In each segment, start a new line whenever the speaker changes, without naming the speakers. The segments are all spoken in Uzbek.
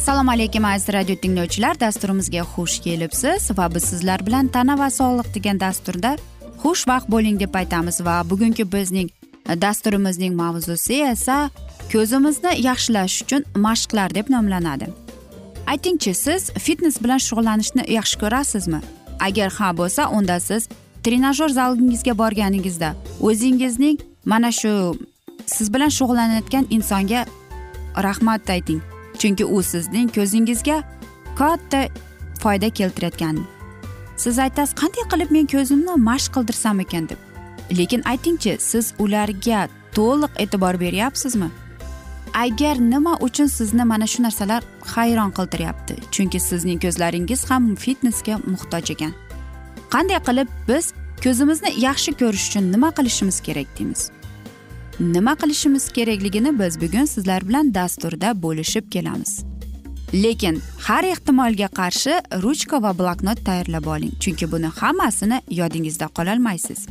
assalomu alaykum aziz radio tinglovchilar. Dasturimizga xush kelibsiz va biz sizlar bilan tana va sog'liq degan dasturda xushvaqt bo'ling deb aytamiz va bugungi bizning dasturimizning mavzusi esa ko'zimizni yaxshilash uchun mashqlar deb nomlanadi. Aytingchi siz fitnes bilan shug'ullanishni yaxshi ko'rasizmi? Agar ha bo'lsa unda siz trenajyor zalingizga borganingizda o'zingizning mana shu siz bilan shug'ullanayotgan insonga rahmat ayting. Chunki u sizning ko'zingizga katta foyda keltirayotgan siz aytasiz qanday qilib men ko'zimni mashq qildirsam ekan? deb. Lekin aytingchi siz ularga to'liq e'tibor beryapsizmi? Agar nima uchun sizni mana shu narsalar hayron qildiryapti chunki sizning ko'zlaringiz ham fitnesga muhtoj ekan. Qanday qilib biz ko'zimizni yaxshi ko'rish uchun nima qilishimiz kerak deymiz? Nima qilishimiz kerakligini biz bugun sizlar bilan dasturda bo'lishib kelamiz. Lekin har ehtimolga qarshi ruchka va bloknot tayyorlab oling chunki buni hammasini yodingizda qololmaysiz.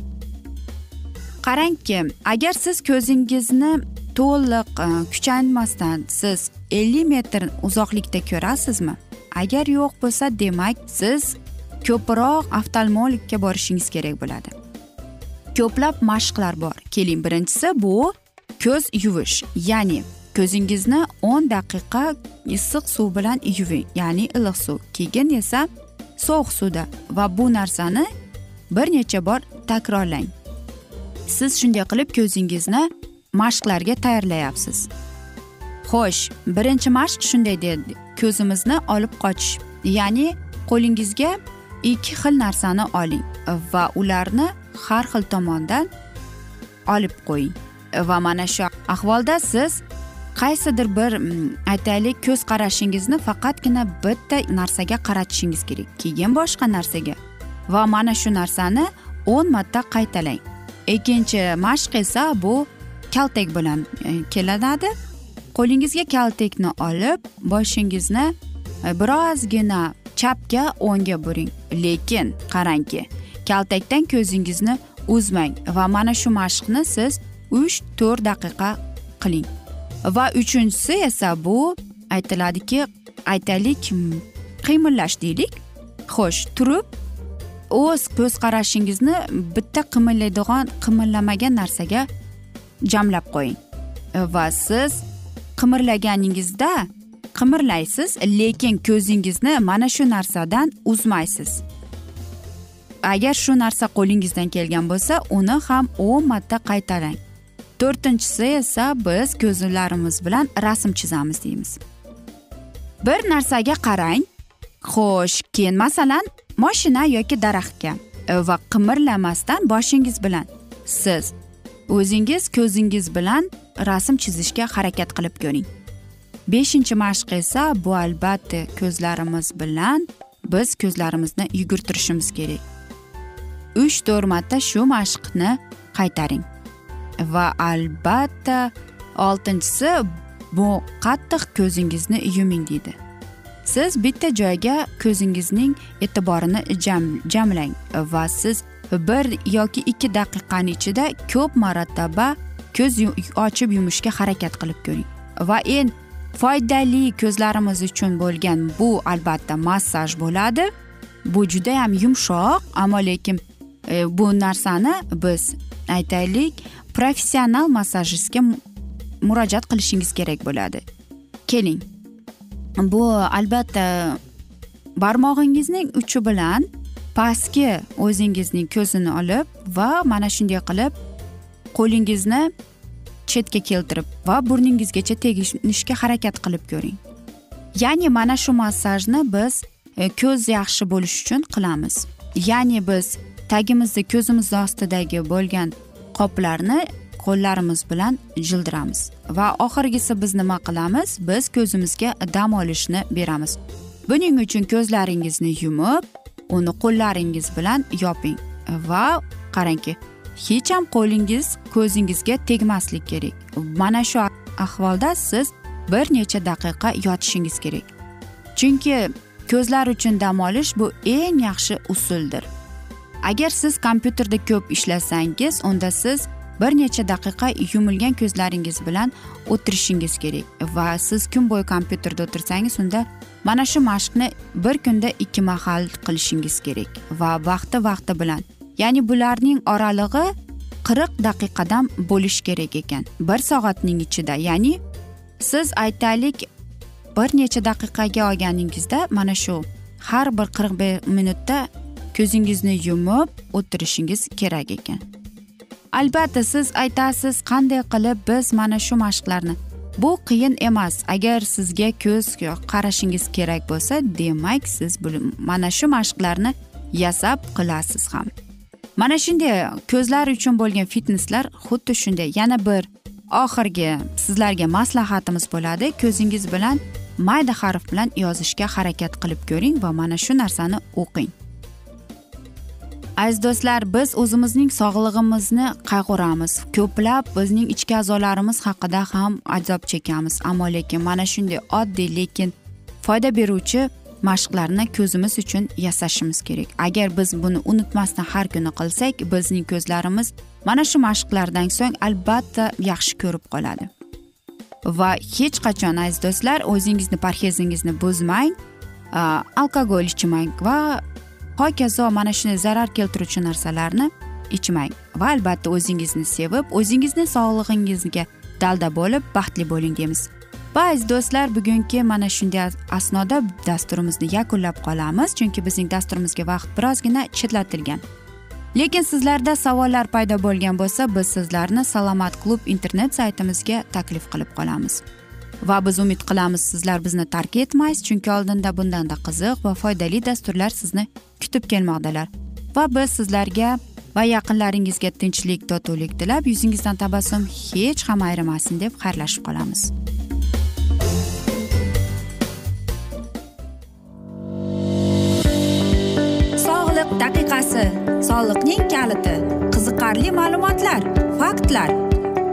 Qarangki agar siz ko'zingizni to'liq e, kuchaymasdan siz ellik metr uzoqlikda ko'rasizmi? Agar yo'q bo'lsa demak siz ko'proq oftalmologga borishingiz kerak bo'ladi. Ko'plab mashqlar bor. Keling birinchisi bu ko'z yuvish ya'ni ko'zingizni o'n daqiqa issiq suv bilan yuving ya'ni iliq suv. Keyin esa sovuq suvda va bu narsani bir necha bor takrorlang. Siz shunday qilib ko'zingizni mashqlarga tayyorlayapsiz. Xo'sh birinchi mashq shunday deydi ko'zimizni olib qochish ya'ni qo'lingizga ikki xil narsani oling va ularni har xil tomondan olib qo'ying va mana shu ahvolda siz qaysidir bir mm, aytaylik ko'z qarashingizni faqatgina bitta narsaga qaratishingiz kerak. Keyin boshqa narsaga. Va mana shu narsani o'n marta qaytalang. Ikkinchi mashq esa bu kaltak bilan e, kelinadi qo'lingizga kaltakni olib boshingizni e, birozgina chapga o'ngga buring. Lekin qarangki kaltakdan ko'zingizni uzmang va mana shu mashqni siz uch to'rt daqiqa qiling. Va uchinchisi esa bu aytiladiki aytaylik qiymillash deylik. Xo'sh turib o'z ko'z qarashingizni bitta qimillaydigan qimillamagan narsaga jamlab qo'ying. Va siz qimirlaganingizda qimirlaysiz lekin ko'zingizni mana shu narsadan uzmaysiz. Agar shu narsa qo'lingizdan kelgan bo'lsa uni ham o'n marta qaytarang. To'rtinchisi esa biz ko'zlarimiz bilan rasm chizamiz deymiz. Bir narsaga qarang. Xo'sh keyin masalan moshina yoki daraxtga va qimirlamasdan boshingiz bilan siz o'zingiz ko'zingiz bilan rasm chizishga harakat qilib ko'ring. Beshinchi mashq esa bu albatta ko'zlarimiz bilan biz ko'zlarimizni yugurtirishimiz kerak. Uch to'rt marta shu mashqni qaytaring. Va albatta oltinchisi bu qattiq ko'zingizni yuming deydi. Siz bitta joyga ko'zingizning e'tiborini jam jamlang va siz bir yoki ikki daqiqani ichida ko'p marotaba ko'z ochib yumishga harakat qilib ko'ring. Va eng foydali ko'zlarimiz uchun bo'lgan bu albatta massaj bo'ladi. Bu judayam yumshoq ammo lekin bu narsani biz aytaylik professional massajistga murojaat qilishingiz kerak bo'ladi keling bu albatta barmog'ingizning uchi bilan pastki o'zingizning ko'zini olib va mana shunday qilib qo'lingizni chetga keltirib va burningizgacha teginishga harakat qilib ko'ring ya'ni mana shu massajni biz ko'z yaxshi bo'lishi uchun qilamiz ya'ni biz tagimizni ko'zimizni ostidagi bo'lgan qoplarni qo'llarimiz bilan jildiramiz. Va oxirgisi biz nima qilamiz? Biz ko'zimizga dam olishni beramiz. Buning uchun ko'zlaringizni yumib uni qo'llaringiz bilan yoping va qarangki hech ham qo'lingiz ko'zingizga tegmaslik kerak. Mana shu ahvolda siz bir necha daqiqa yotishingiz kerak. Chunki ko'zlar uchun dam olish bu eng yaxshi usuldir. Agar siz kompyuterda ko'p ishlasangiz unda siz bir necha daqiqa yumilgan ko'zlaringiz bilan o'tirishingiz kerak. Va siz kun bo'yi kompyuterda o'tirsangiz unda mana shu mashqni bir kunda ikki mahal qilishingiz kerak. Va vaqti vaqti bilan ya'ni bularning oralig'i qirq daqiqadan bo'lishi kerak ekan. Bir soatning ichida ya'ni siz aytaylik bir necha daqiqaga olganingizda mana shu har bir qirq minutda ko'zingizni yumib o'tirishingiz kerak ekan. Albatta siz aytasiz qanday qilib biz mana shu mashqlarni. Bu qiyin emas. Agar sizga ko'z qarashingiz kerak bo'lsa demak siz mana shu mashqlarni yasab qilasiz ham. Mana shunday ko'zlar uchun bo'lgan fitneslar xuddi shunday. Yana bir oxirgi sizlarga maslahatimiz bo'ladi. Ko'zingiz bilan mayda harf bilan yozishga harakat qilib ko'ring va mana shu narsani o'qing. Aziz do'stlar biz o'zimizning sog'lig'imizni qayg'uramiz. Ko'plab bizning ichki a'zolarimiz haqida ham azob chekamiz. Ammo lekin mana shunday oddiy lekin foyda beruvchi mashqlarni ko'zimiz uchun yasashimiz kerak. Agar biz buni unutmasdan har kuni qilsak bizning ko'zlarimiz mana shu mashqlardan so'ng albatta yaxshi ko'rib qoladi. Va hech qachon aziz do'stlar o'zingizni parhezingizni buzmang alkogol ichmang va hokazo mana shunday zarar keltiruvchi narsalarni ichmang va albatta o'zingizni sevib o'zingizni sog'lig'ingizga dalda bo'lib baxtli bo'ling deymiz va aziz do'stlar bugungi mana shunday asnoda dasturimizni yakunlab qolamiz chunki bizning dasturimizga vaqt birozgina chetlatilgan. Lekin sizlarda savollar paydo bo'lgan bo'lsa biz sizlarni salomat klub internet saytimizga taklif qilib qolamiz. Va biz umid qilamiz sizlar bizni tark etmaysiz chunki oldinda bundanda qiziq va foydali dasturlar sizni kutib kelmoqdalar. Va biz sizlarga va yaqinlaringizga tinchlik totuvlik tilab yuzingizdan tabassum hech ham ayrimasin deb xayrlashib qolamiz. Sog'liq daqiqasi soliqning kaliti qiziqarli ma'lumotlar faktlar.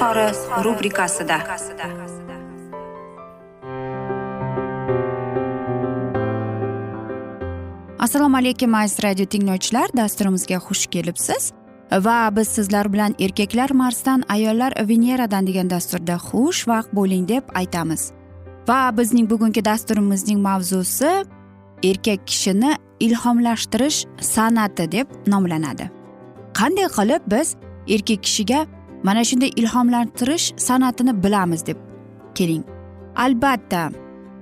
izhori rubrikasida. Assalomu alaykum aziz radio tinglovchilar. Dasturimizga xush kelibsiz. Va biz sizlar bilan erkaklar marsdan ayollar veneradan degan dasturda xush vaqt bo'ling deb aytamiz. Va bizning bugungi dasturimizning mavzusi erkak kishini ilhomlashtirish san'ati deb nomlanadi. Qanday qilib biz erkak kishiga mana shunday ilhomlantirish san'atini bilamiz deb keling. Albatta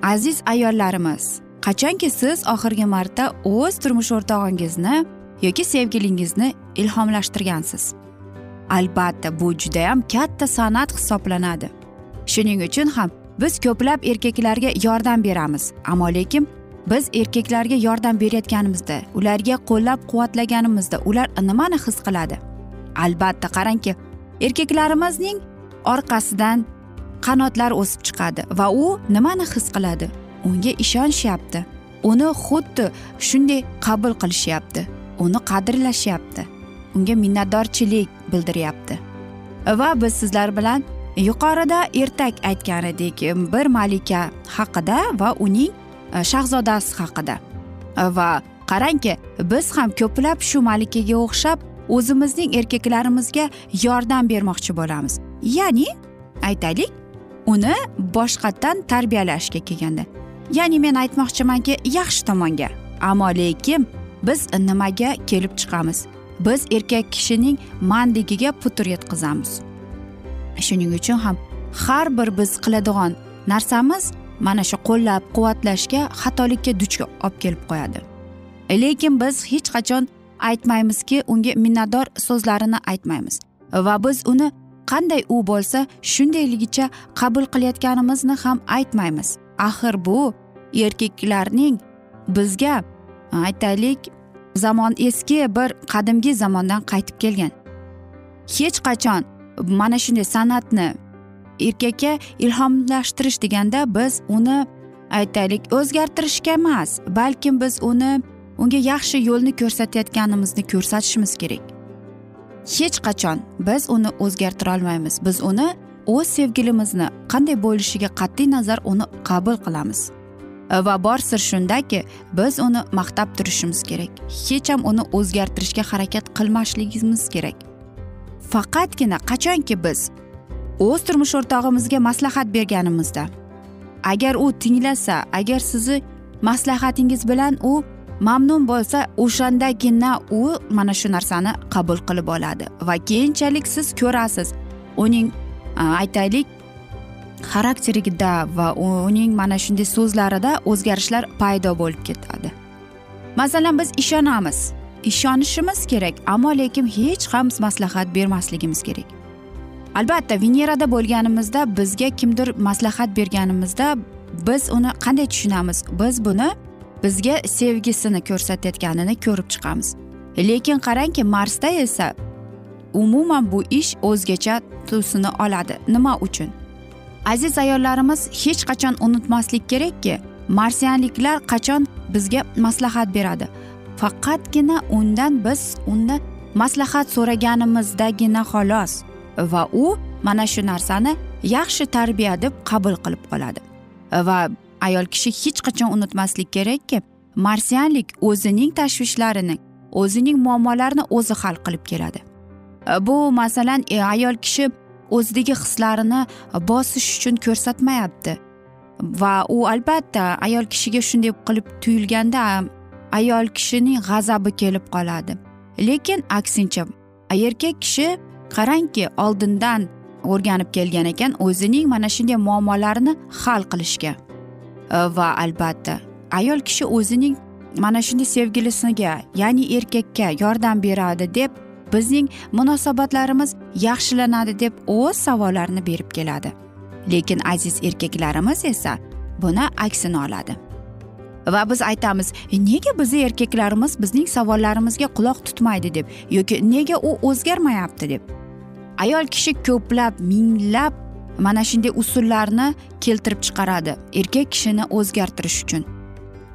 aziz ayollarimiz qachonki siz oxirgi marta o'z turmush o'rtog'ingizni yoki sevgilingizni ilhomlashtirgansiz? Albatta bu judayam katta san'at hisoblanadi. Shuning uchun ham biz ko'plab erkaklarga yordam beramiz. Ammo lekin biz erkaklarga yordam berayotganimizda ularga qo'llab quvvatlaganimizda ular nimani his qiladi? Albatta qarangki erkaklarimizning orqasidan qanotlar o'sib chiqadi va u nimani his qiladi? Unga ishonishyapti uni xuddi shunday qabul qilishyapti. Uni qadrlashyapti. Unga minnatdorchilik bildiryapti. Va biz sizlar bilan yuqorida ertak aytgan edik bir malika haqida va uning e, shahzodasi haqida. Va qarangki biz ham ko'plab shu malikaga o'xshab o'zimizning erkaklarimizga yordam bermoqchi bo'lamiz. Ya'ni aytaylik uni boshqatdan tarbiyalashga kelganda. Ya'ni men aytmoqchimanki yaxshi tomonga. Ammo lekin biz nimaga kelib chiqamiz? Biz erkak kishining mandigiga putur yetkazamiz. Shuning uchun ham har bir biz qiladigan narsamiz mana shu qo'llab quvvatlashga xatolikka duch olib kelib qo'yadi. Lekin biz hech qachon aytmaymizki unga minnatdor so'zlarini aytmaymiz. Va biz uni qanday u bo'lsa shundayligicha qabul qilayotganimizni ham aytmaymiz. Axir bu erkaklarning bizga aytaylik zamon eski bir qadimgi zamondan qaytib kelgan. Hech qachon mana shunday san'atni erkakka ilhomlashtirish deganda biz uni aytaylik o'zgartirishga emas balkim biz uni unga yaxshi yo'lni ko'rsatayotganimizni ko'rsatishimiz kerak. Hech qachon biz uni o'zgartira olmaymiz. Biz uni o'z sevgilimizni qanday bo'lishiga qat'iy nazar uni qabul qilamiz. Va bor sir shundaki biz uni maqtab turishimiz kerak. Hech ham uni o'zgartirishga harakat qilmasligimiz kerak. Faqatgina qachonki biz o'z turmush o'rtog'imizga maslahat berganimizda agar u tinglasa agar sizni maslahatingiz bilan u mamnun bo'lsa o'shandagina u mana shu narsani qabul qilib oladi. Va keyinchalik siz ko'rasiz uning aytaylik xarakterida va uning mana shunday so'zlarida o'zgarishlar paydo bo'lib ketadi. Masalan biz ishonamiz ishonishimiz kerak ammo lekin hech ham maslahat bermasligimiz kerak. Albatta venerada bo'lganimizda bizga kimdir maslahat berganimizda biz uni qanday tushunamiz? Biz buni bizga sevgisini ko'rsatayotganini ko'rib chiqamiz. Lekin qarangki marsda esa umuman bu ish o'zgacha tusini oladi. Nima uchun? Aziz ayollarimiz hech qachon unutmaslik kerakki marsianliklar qachon bizga maslahat beradi? Faqatgina undan biz undan maslahat so'raganimizdagina xolos va u mana shu narsani yaxshi tarbiya deb qabul qilib qoladi. Va ayol kishi hech qachon unutmaslik kerakki marsianlik o'zining tashvishlarini o'zining muammolarini o'zi hal qilib keladi. E, bu masalan e, ayol kishi o'zidagi hislarini bosish uchun ko'rsatmayapti. Va u albatta ayol kishiga shunday qilib tuyulganda ayol kishining g'azabi kelib qoladi. Lekin aksincha erkak kishi qarangki oldindan o'rganib kelgan ekan o'zining mana shunday muammolarini hal qilishga. Э, va albatta. Ayol kishi o'zining mana shunday sevgilisiga ya'ni erkakka yordam beradi deb bizning munosabatlarimiz yaxshilanadi deb o'z savollarini berib keladi. Lekin aziz erkaklarimiz esa buni aksini oladi. Va biz aytamiz nega bizni erkaklarimiz bizning savollarimizga quloq tutmaydi deb yoki nega u o'zgarmayapti deb? Ayol kishi ko'plab minglab mana shunday usullarni keltirib chiqaradi erkak kishini o'zgartirish uchun.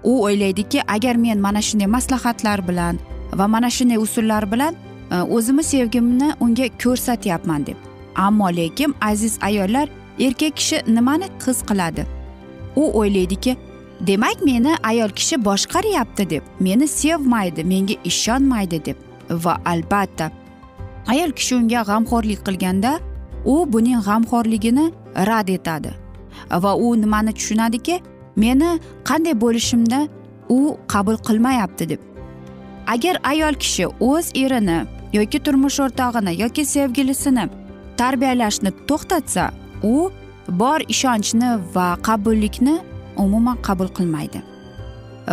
U o'ylaydiki agar men mana shunday maslahatlar bilan va mana shunday usullar bilan e, o'zimni sevgimni unga ko'rsatyapman deb. Ammo lekin aziz ayollar erkak kishi nimani his qiladi? U o'ylaydiki demak meni ayol kishi boshqaryapti deb meni sevmaydi menga ishonmaydi deb va albatta ayol kishi unga g'amxo'rlik qilganda u buning g'amxo'rligini rad etadi. Va u nimani tushunadiki meni qanday bo'lishimda u qabul qilmayapti deb. Agar ayol kishi o'z erini yoki turmush o'rtog'ini yoki sevgilisini tarbiyalashni to'xtatsa u bor ishonchni va qabullikni umuman qabul qilmaydi.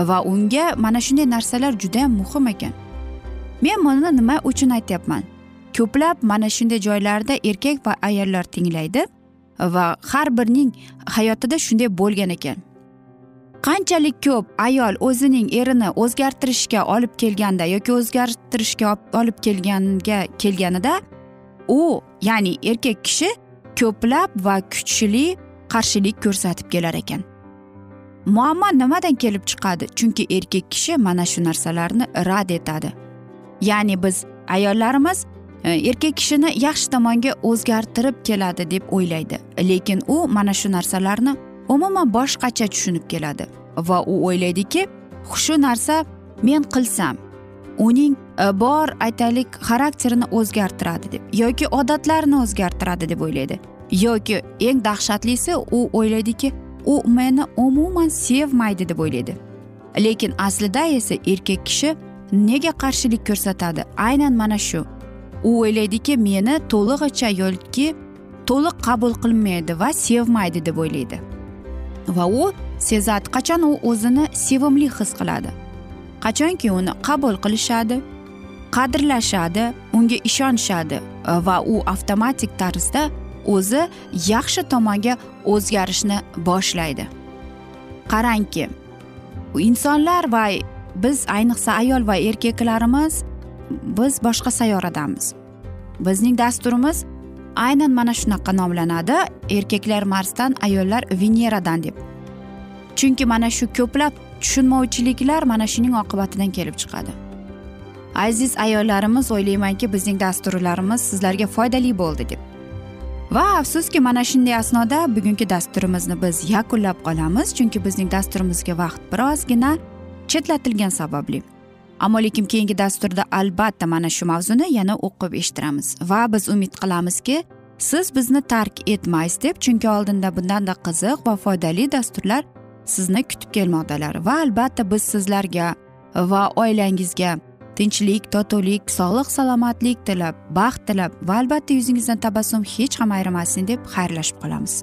Va unga mana shunday narsalar juda muhim ekan. Men buni nima uchun aytyapman? Ko'plab mana shunday joylarda erkak va ayollar tinglaydi va har birining hayotida shunday bo'lgan ekan. Qanchalik ko'p ayol o'zining erini o'zgartirishga olib kelganda yoki o'zgartirishga olib kelganga kelganida u ya'ni erkak kishi ko'plab va kuchli qarshilik ko'rsatib kelar ekan. Muammo nimadan kelib chiqadi? Chunki erkak kishi mana shu narsalarni rad etadi. Ya'ni biz ayollarimiz E, erkak kishini yaxshi tomonga o'zgartirib keladi deb o'ylaydi. Lekin u mana shu narsalarni umuman boshqacha tushunib keladi va u o'ylaydiki shu narsa men qilsam uning e, bor aytaylik xarakterini o'zgartiradi deb yoki odatlarini o'zgartiradi deb o'ylaydi. Yoki eng dahshatlisi u o'ylaydiki u meni umuman sevmaydi deb o'ylaydi. Lekin aslida esa erkak kishi nega qarshilik ko'rsatadi? Aynan mana shu. U o'ylaydiki meni to'lig'icha yoki to'liq qabul qilmaydi va sevmaydi deb o'ylaydi. Va u sezadi qachon u o'zini sevimli his qiladi? Qachonki uni qabul qilishadi qadrlashadi unga ishonishadi va u avtomatik tarzda o'zi yaxshi tomonga o'zgarishni boshlaydi. Qarangki insonlar va biz ayniqsa ayol va erkaklarimiz biz boshqa sayyoradamiz. Bizning dasturimiz aynan mana shunaqa nomlanadi. Erkaklar marsdan ayollar veneradan deb. Chunki mana shu ko'plab tushunmovchiliklar mana shuning oqibatidan kelib chiqadi. Aziz ayollarimiz o'ylaymanki bizning dasturlarimiz sizlarga foydali bo'ldi deb. Va afsuski mana shunday asnoda bugungi dasturimizni biz yakunlab qolamiz chunki bizning dasturimizga vaqt birozgina chetlatilgani sababli. Ammo lekin keyingi dasturda albatta mana shu mavzuni yana o'qib eshittiramiz. Va biz umid qilamizki siz bizni tark etmaysiz deb chunki oldinda bundanda qiziq va foydali dasturlar sizni kutib kelmoqdalar. Va albatta biz sizlarga va oilangizga tinchlik totuvlik sog'lik salomatlik tilab baxt tilab va albatta yuzingizdan tabassum hech ham ayrimasin deb xayrlashib qolamiz.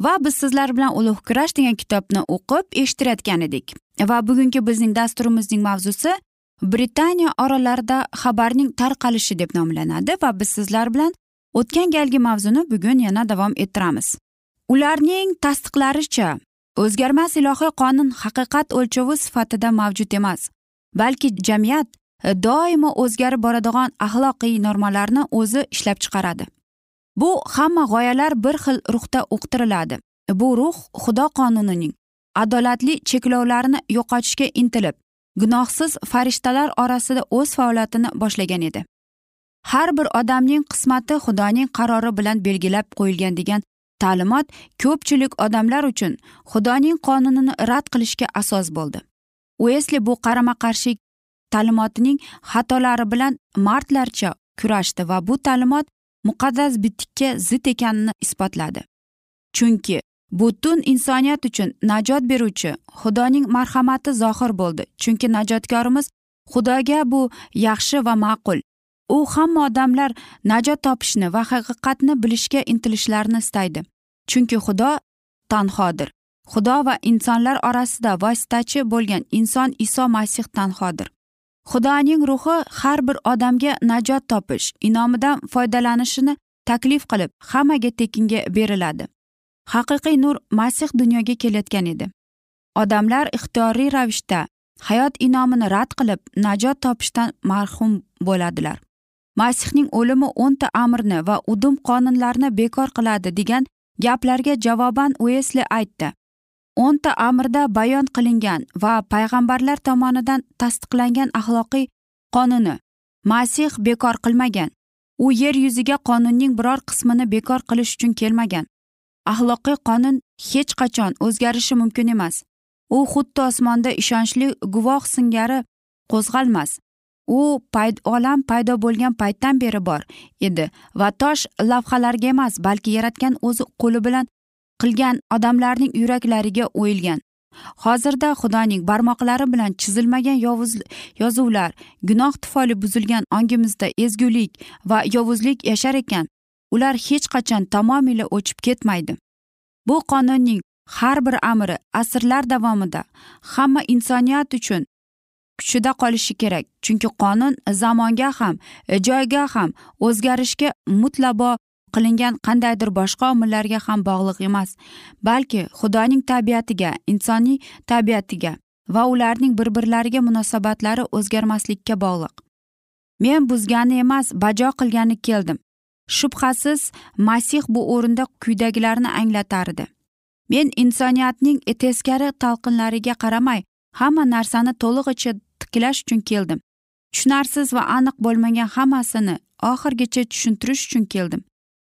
Va biz sizlar bilan ulug' kurash degan kitobni o'qib eshittirayotgan edik. Va bugungi bizning dasturimizning mavzusi britaniya orollarida xabarning tarqalishi deb nomlanadi va biz sizlar bilan o'tgan galgi mavzuni bugun yana davom ettiramiz. Ularning tasdiqlaricha o'zgarmas ilohiy qonun haqiqat o'lchovi sifatida mavjud emas balki jamiyat doimo o'zgarib boradigan axloqiy normalarni o'zi ishlab chiqaradi. Bu hamma g'oyalar bir xil ruhda uqtiriladi. Bu ruh xudo qonunining adolatli cheklovlarini yo'qotishga intilib gunohsiz farishtalar orasida o'z faoliyatini boshlagan edi. Har bir odamning qismati xudoning qarori bilan belgilab qo'yilgan degan ta'limot ko'pchilik odamlar uchun xudoning qonunini rad qilishga asos bo'ldi. Uesli bu qarama qarshi ta'limotining xatolari bilan mardlarcha kurashdi va bu ta'limot muqaddas bitikka zid ekanini isbotladi. Chunki butun insoniyat uchun najot beruvchi xudoning marhamati zohir bo'ldi. Chunki najotkorimiz xudoga bu yaxshi va ma'qul. U hamma odamlar najot topishni va haqiqatni bilishga intilishlarini istaydi. Chunki xudo tanhodir. Xudo va insonlar orasida vositachi bo'lgan inson iso masih tanhodir. Xudoning ruhi har bir odamga najot topish inomidan foydalanishini taklif qilib hammaga tekinga beriladi. Haqiqiy nur masih dunyoga kelayotgan edi. Odamlar ixtiyoriy ravishda hayot inomini rad qilib najot topishdan marhum bo'ladilar. Masihning o'limi o'nta amrni va udum qonunlarni bekor qiladi degan gaplarga javoban uesli aytdi. O'nta amrda bayon qilingan va payg'ambarlar tomonidan tasdiqlangan axloqiy qonuni masih bekor qilmagan. U yer yuziga qonunning biror qismini bekor qilish uchun kelmagan. Axloqiy qonun hech qachon o'zgarishi mumkin emas. U xuddi osmonda ishonchli guvoh singari qo'zg'almas. U payd olam paydo bo'lgan paytdan beri bor edi va tosh lavhalarga emas balki yaratgan o'zi qo'li bilan qilgan odamlarning yuraklariga o'yilgan. Hozirda xudoning barmoqlari bilan chizilmagan yovuz yozuvlar gunoh tufayli buzilgan ongimizda ezgulik va yovuzlik yashar ekan. Ular hech qachon tamomila o'chib ketmaydi. Bu qonunning har bir amri asrlar davomida hamma insoniyat uchun kuchida qolishi kerak. Chunki qonun zamonga ham joyga ham o'zgarishga mutlabo qilingan qandaydir boshqa omillarga ham bog'liq emas balki xudoning tabiatiga insoniy tabiatiga va ularning bir birlariga munosabatlari o'zgarmaslikka bog'liq. Men buzgani emas bajo qilgani keldim. Shubhasiz masih bu o'rinda quyidagilarni anglatardi men insoniyatning teskari talqinlariga qaramay hamma narsani to'lig'icha tiklash uchun keldim. Tushunarsiz va aniq bo'lmagan hammasini oxirigacha tushuntirish uchun keldim.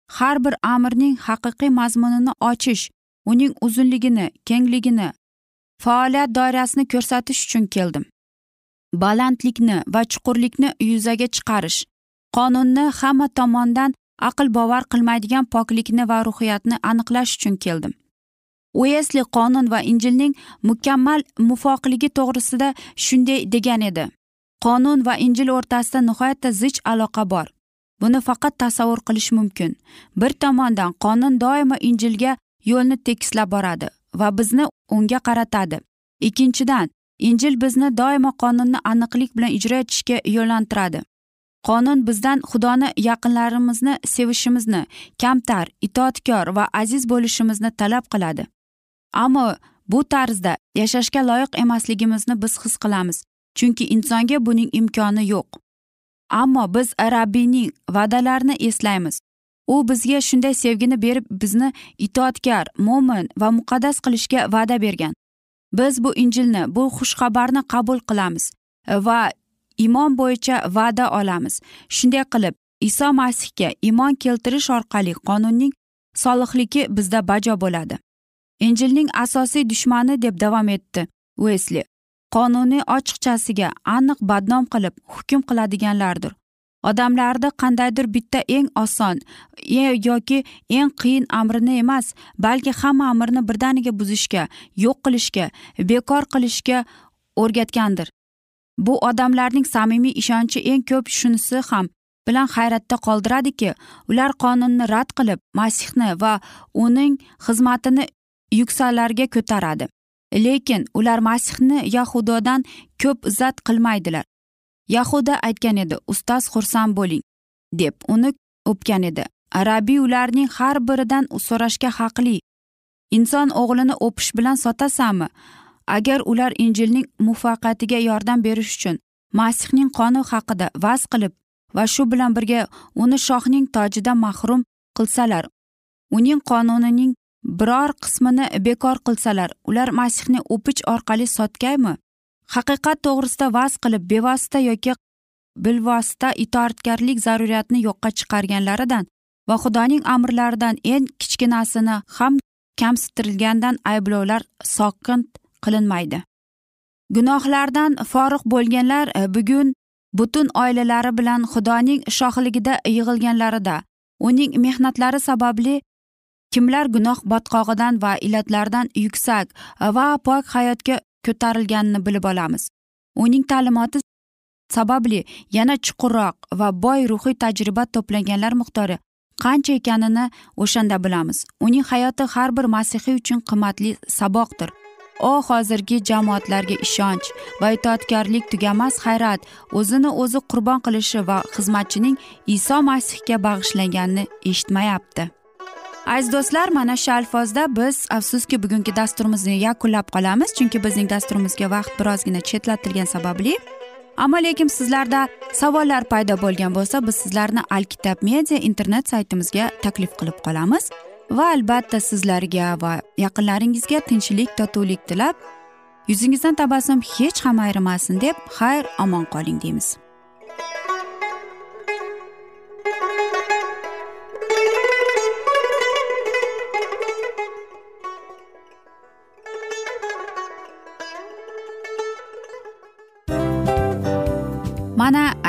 Har bir amirning haqiqiy mazmunini ochish uning uzunligini kengligini faoliyat doirasini ko'rsatish uchun keldim. Balandlikni va chuqurlikni yuzaga chiqarish qonunni hamma tomondan aql bovar qilmaydigan poklikni va ruhiyatni aniqlash uchun keldim. Uesli qonun va injilning mukammal mufoqligi to'g'risida shunday degan edi. Qonun va injil o'rtasida nihoyatda zich aloqa bor. Buni faqat tasavvur qilish mumkin. Bir tomondan qonun doimo injilga yo'lni tekislab boradi va bizni unga qaratadi. Ikkinchidan injil bizni doimo qonunni aniqlik bilan ijro etishga yo'llantiradi. Qonun bizdan xudoni yaqinlarimizni sevishimizni kamtar itoatkor va aziz bo'lishimizni talab qiladi. Ammo bu tarzda yashashga loyiq emasligimizni biz his qilamiz chunki insonga buning imkoni yo'q. Ammo biz rabbiyning va'dalarini eslaymiz. U bizga shunday sevgini berib bizni itoatkor mo'min va muqaddas qilishga va'da bergan. Biz bu injilni bu xushxabarni qabul qilamiz va iymon bo'yicha va'da olamiz. Shunday qilib iso masihga iymon keltirish orqali qonunning solihligi bizda bajo bo'ladi. Injilning asosiy dushmani deb davom etdi uesli qonuniy ochiqchasiga aniq badnom qilib hukm qiladiganlardir. Odamlarni qandaydir bitta eng oson e, yoki eng qiyin amrini emas balki hamma amrni birdaniga buzishga yo'q qilishga bekor qilishga o'rgatgandir. Bu odamlarning samimiy ishonchi eng ko'p shunisi ham bilan hayratda qoldiradiki ular qonunni rad qilib masihni va uning xizmatini yuksalarga ko'taradi. Lekin ular masihni yahudodan ko'p izzat qilmaydilar. Yahuda aytgan edi ustoz xursand bo'ling deb uni o'pgan edi. Rabbiy ularning har biridan so'rashga haqli. Inson o'g'lini o'pish bilan sotasanmi? Agar ular injilning muvaffaqiyatiga yordam berish uchun masihning qoni haqida vaz qilib va shu bilan birga uni shohning tojidan mahrum qilsalar uning qonunining biror qismini bekor qilsalar ular masihni o'pich orqali sotgaymi? Haqiqat to'g'risida vaz qilib bevosita yoki bilvosita itoatkorlik zaruriyatini yo'qqa chiqarganlaridan va xudoning amrlaridan eng kichkinasini ham kamsitirilgandan ayblovlar sokin qilinmaydi. Gunohlardan forig' bo'lganlar e, bugun butun oilalari bilan xudoning shohligida yig'ilganlarida uning mehnatlari sababli kimlar gunoh botqog'idan va illatlardan yuksak va pok hayotga ko'tarilganini bilib olamiz. Uning ta'limoti sababli yana chuqurroq va boy ruhiy tajriba to'plaganlar miqdori qancha ekanini o'shanda bilamiz. Uning hayoti har bir masihiy uchun qimmatli saboqdir. O hozirgi jamoatlarga ishonch va itoatkorlik tugamas hayrat o'zini o'zi qurbon qilishi va xizmatchining iso masihga bag'ishlanganini eshitmayapti. Aziz do'stlar mana shu alfozda biz afsuski bugungi dasturimizni yakunlab qolamiz chunki bizning dasturimizga vaqt birozgina chetlatilgani sababli. Ammo lekin sizlarda savollar paydo bo'lgan bo'lsa biz sizlarni alkitab media internet saytimizga taklif qilib qolamiz va albatta sizlarga va yaqinlaringizga tinchlik totuvlik tilab yuzingizdan tabassum hech ham ayrimasin deb xayr omon qoling deymiz.